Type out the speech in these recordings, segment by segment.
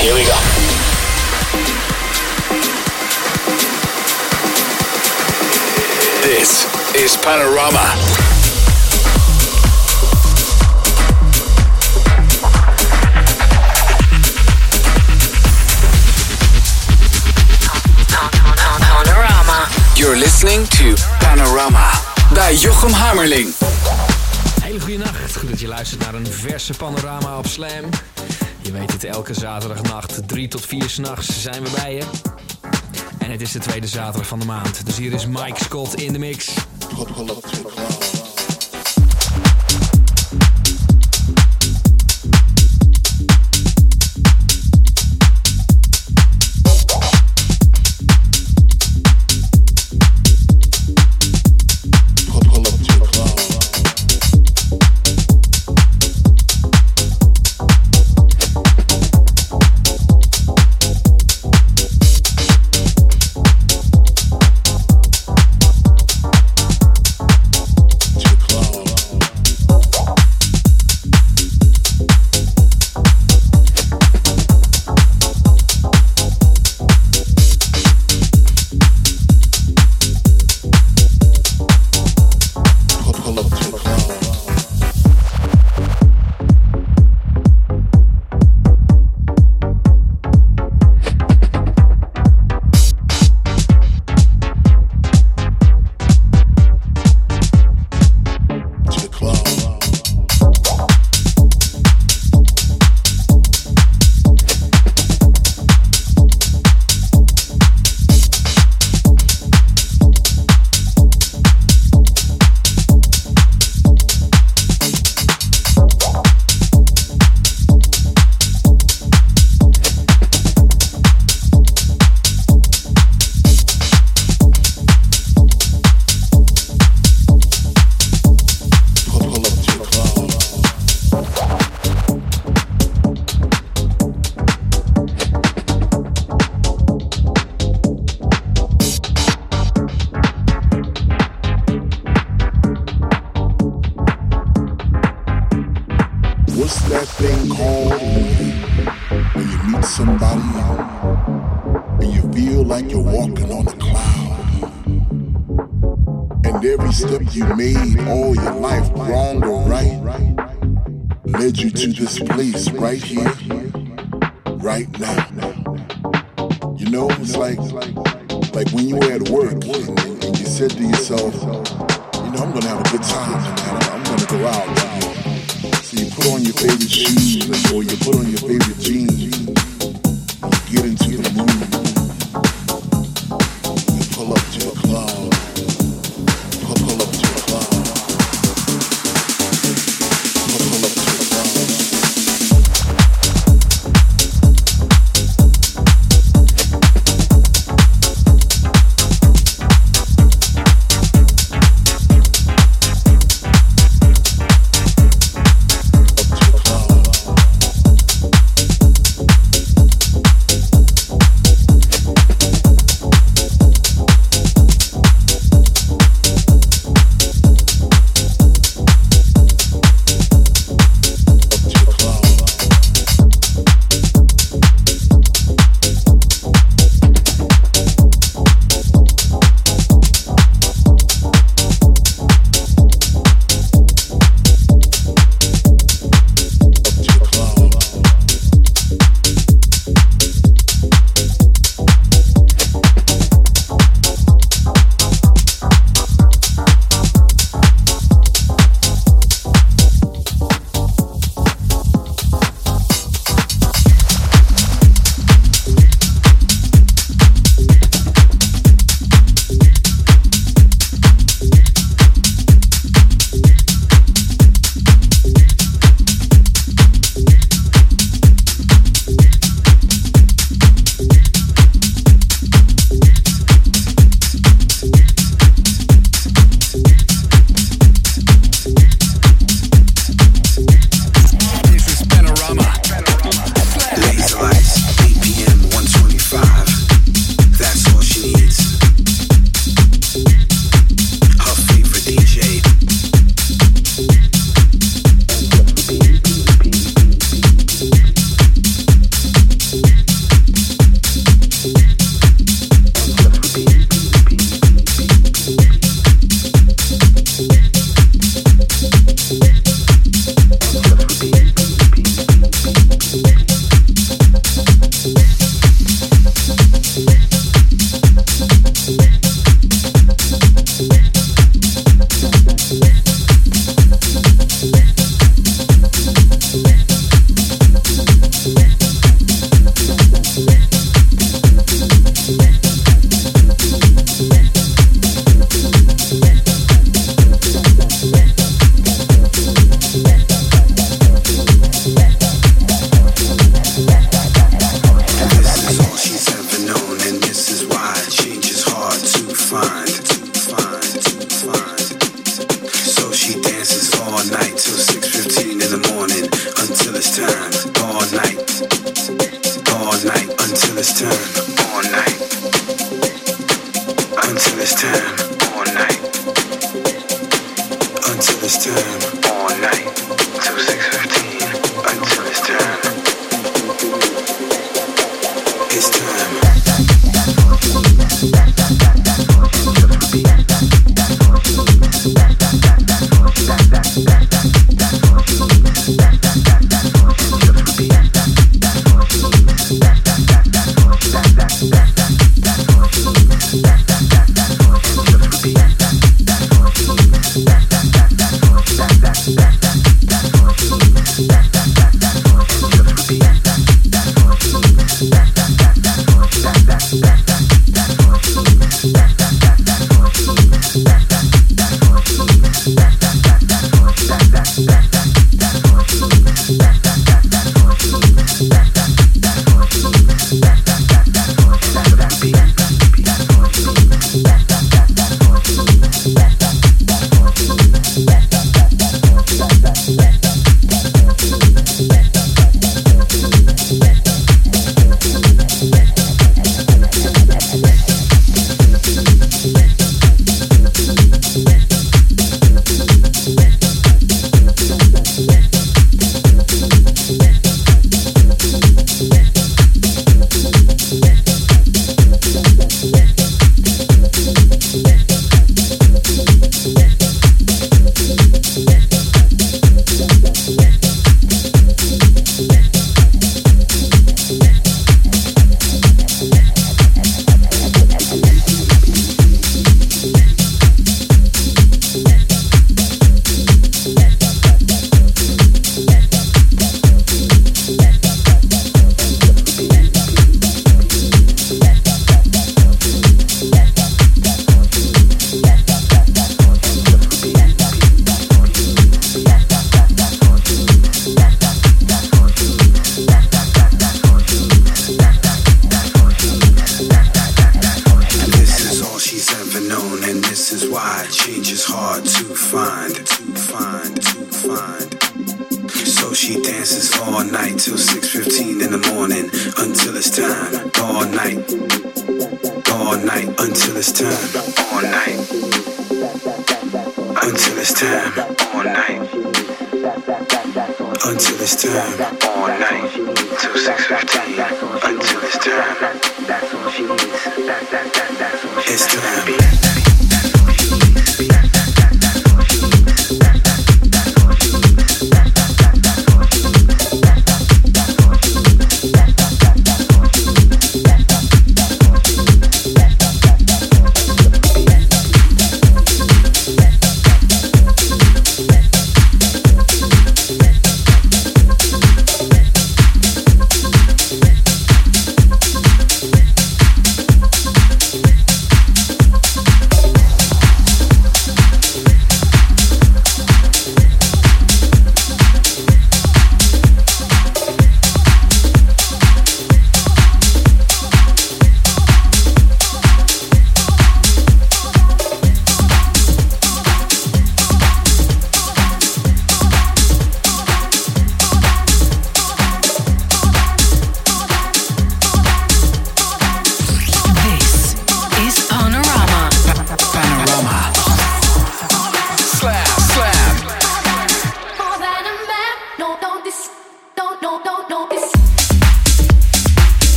Here we go. This is Panorama. You're listening to Panorama bij Jochem Hammerling. Hele goede nacht. Goed dat je luistert naar een verse panorama op Slam. Je weet het, elke zaterdagnacht, 3 tot 4 s'nachts zijn we bij je. En het is de tweede zaterdag van de maand. Dus hier is Mike Scott in de mix.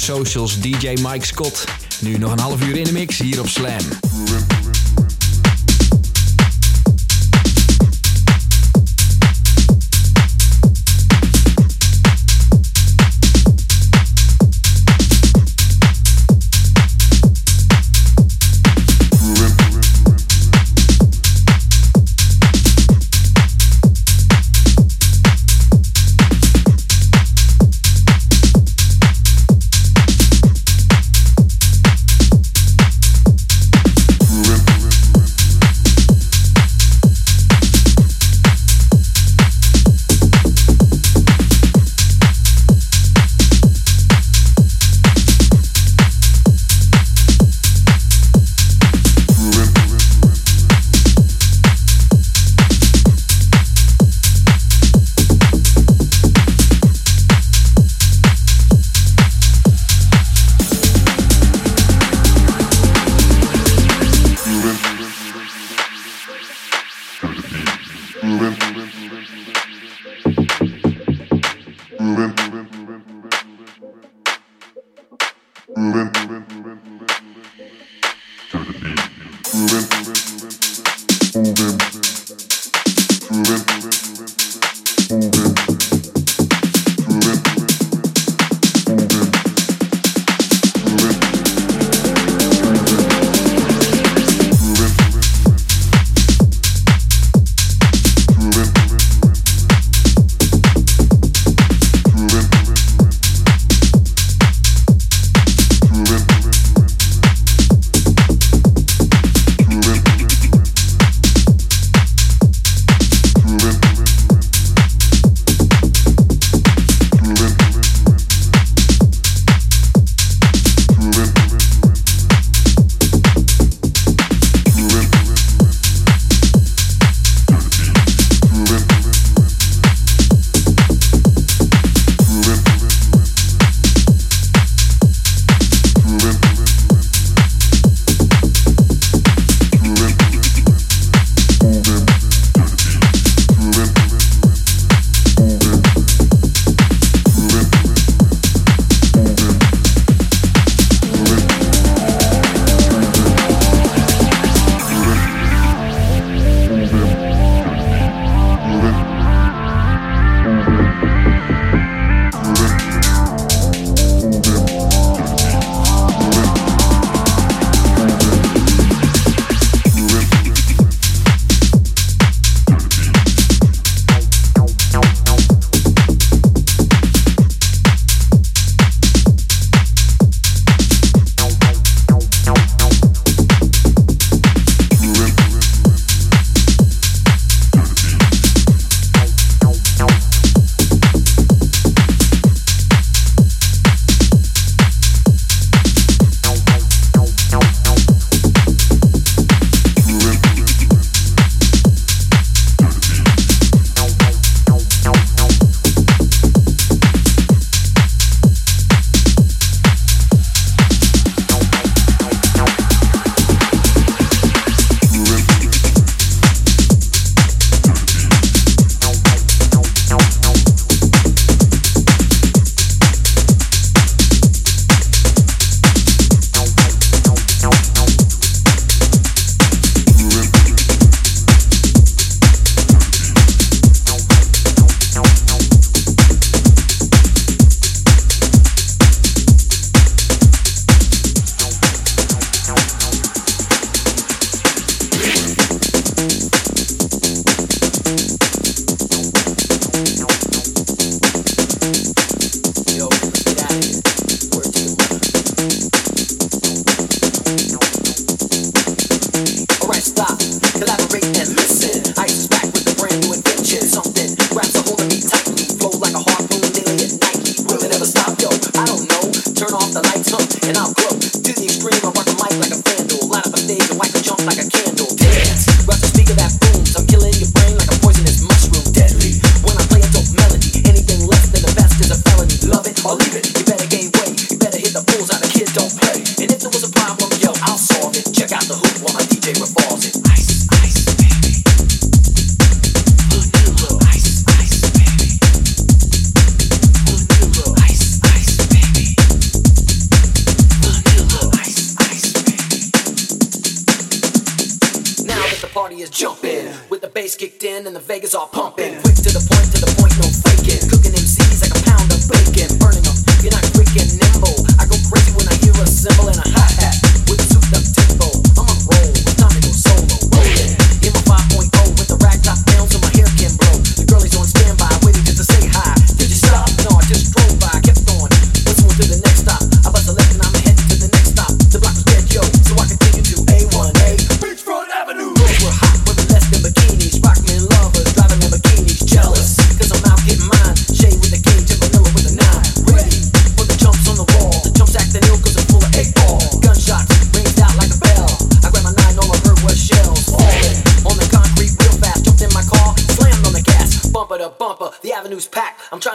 Socials, DJ Mike Scott. Nu nog een half uur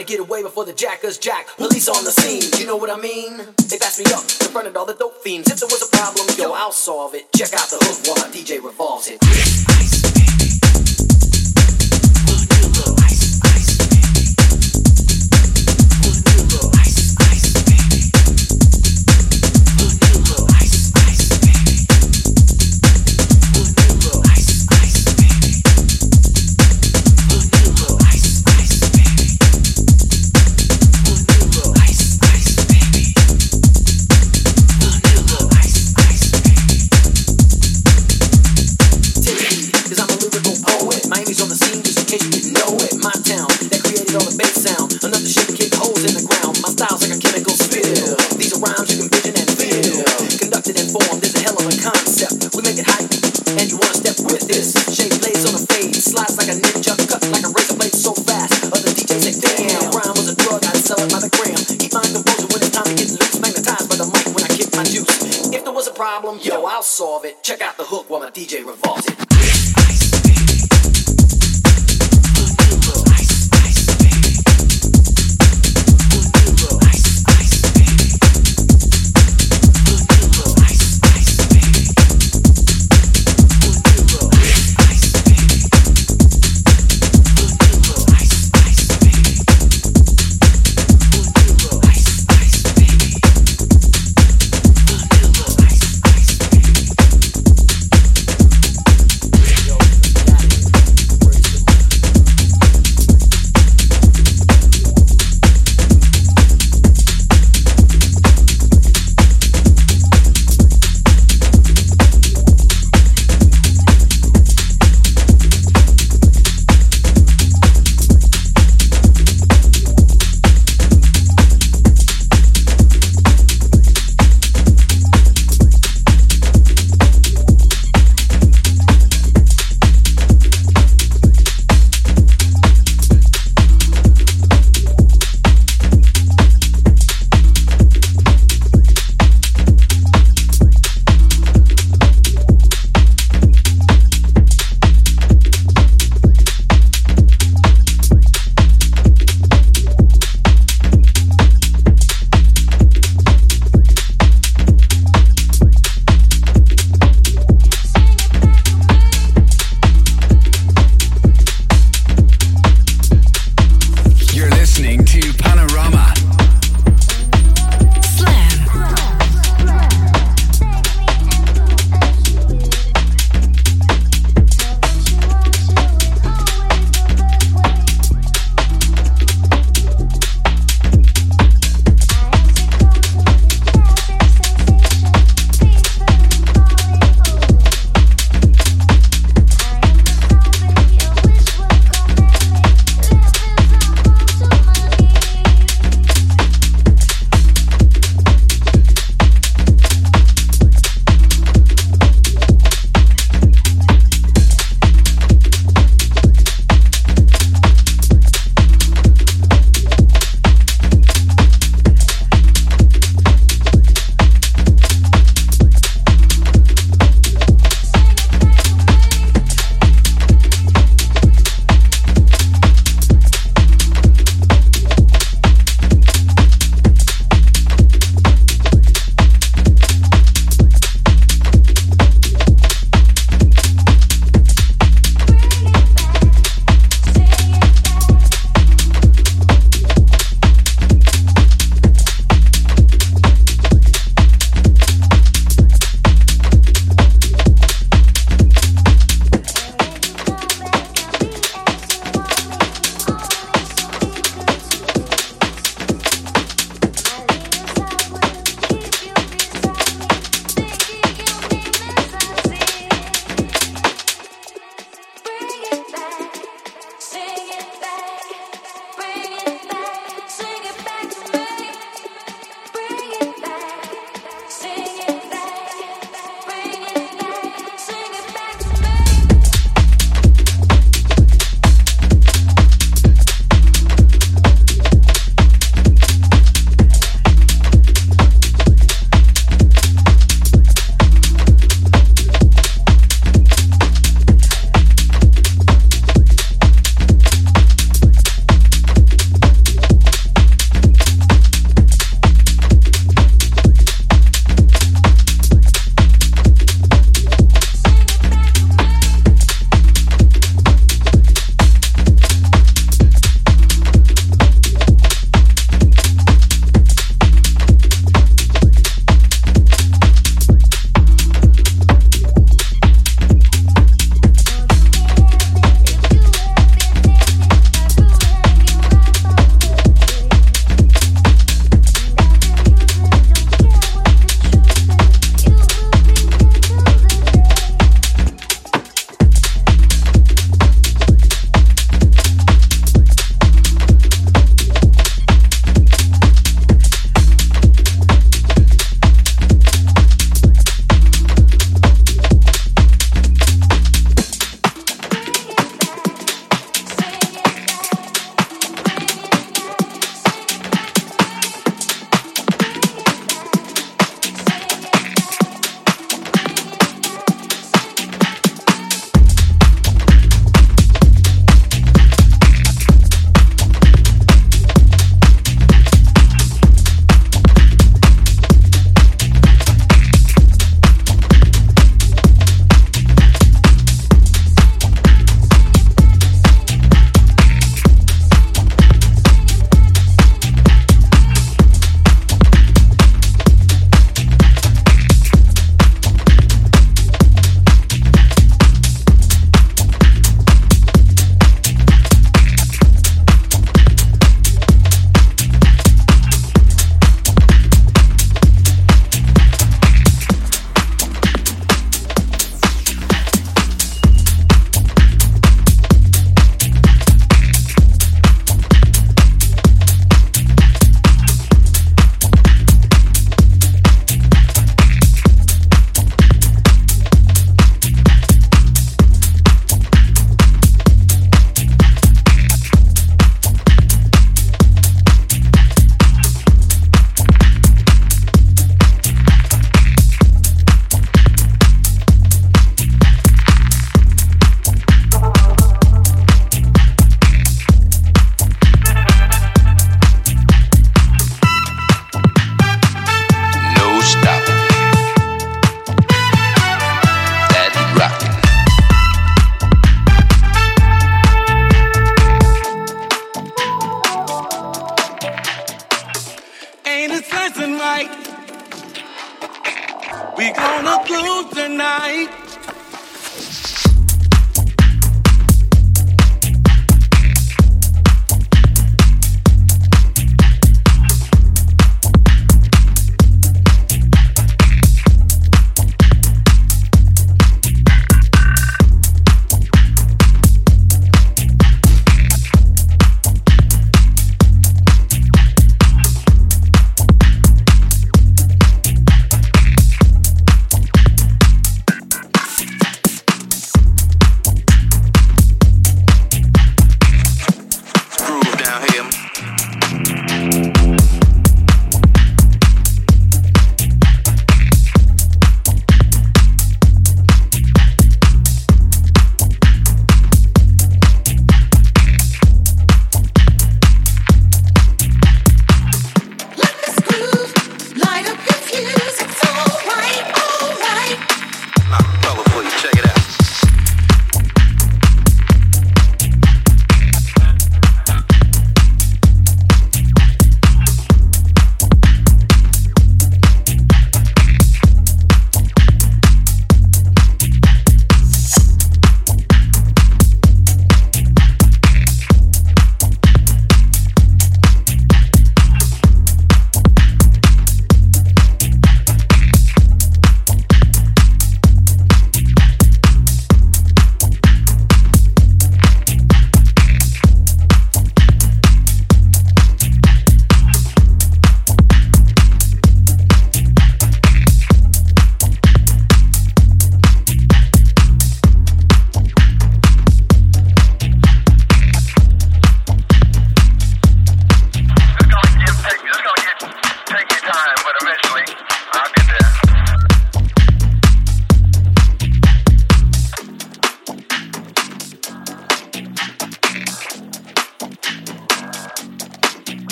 to get away before the jackers jack. Police on the scene, you know what I mean? They passed me up, confronted all the dope fiends. If there was a problem, yo, I'll solve it. Check out the hook while my DJ revolves it. of it. Check out the hook while my DJ revolves.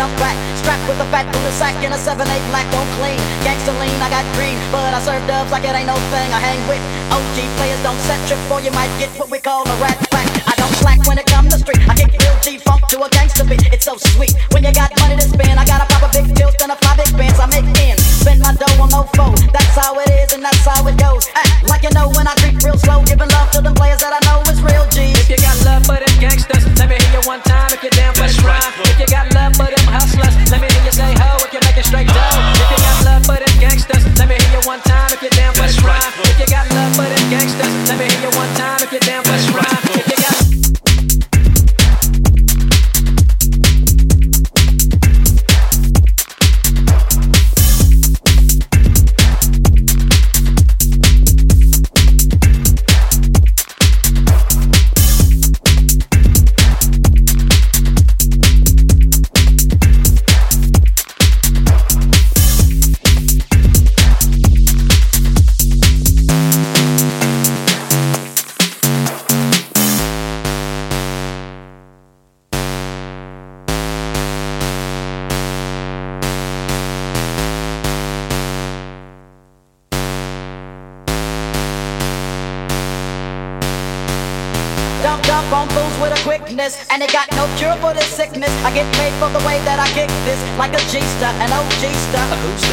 jump back. Strapped with a fat bullet sack and a 7-8 black on clean. Gangsta lean, I got green, but I serve dubs like it ain't no thing. I hang with OG players, don't set trip for you might get what we call a rat pack. I don't slack when it comes to street. I kick real G funk to a gangster beat. It's so sweet. got no cure for this sickness. I get paid for the way that I kick this, like a G-star, an OG-star.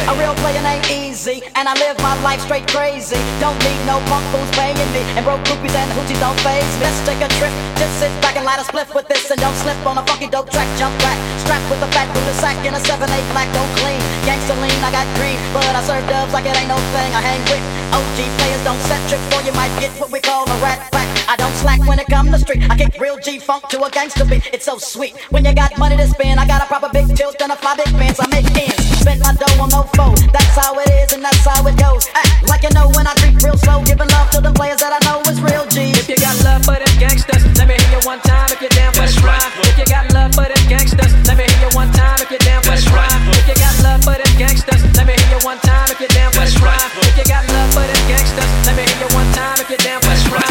A real player ain't easy, and I live my life straight crazy. Don't need no punk fools paying me, and broke groupies and hoochies don't faze me. Let's take a trip, just sit back and light a spliff with this, and don't slip on a funky dope track. Jump back, strapped with a fat through the sack, in a 7-8 black don't clean. Gangsta lean, I got green, but I serve dubs like it ain't no thing. I hang with OG players, don't set trip for you might get what we call a rat pack. I don't slack when it come to street. I kick real G funk to a gangster beat. It's so sweet. When you got money to spend, I got a proper big tilt and a fly big pants. I make ends. Spend my dough on no foe. That's how it is and that's how it goes. Act like you know when I creep real slow, giving love to the players that I know is real G. If you got love for them gangsters, let me hear you one time. If you're down for the crime, if you got love for them gangsters, let me hear you one time. If you're down for the crime, if you got love for them gangsters, let me hear you one time. If you're down for the crime, if you got love for them gangsters, let me hear you one time. If you're down for the crime.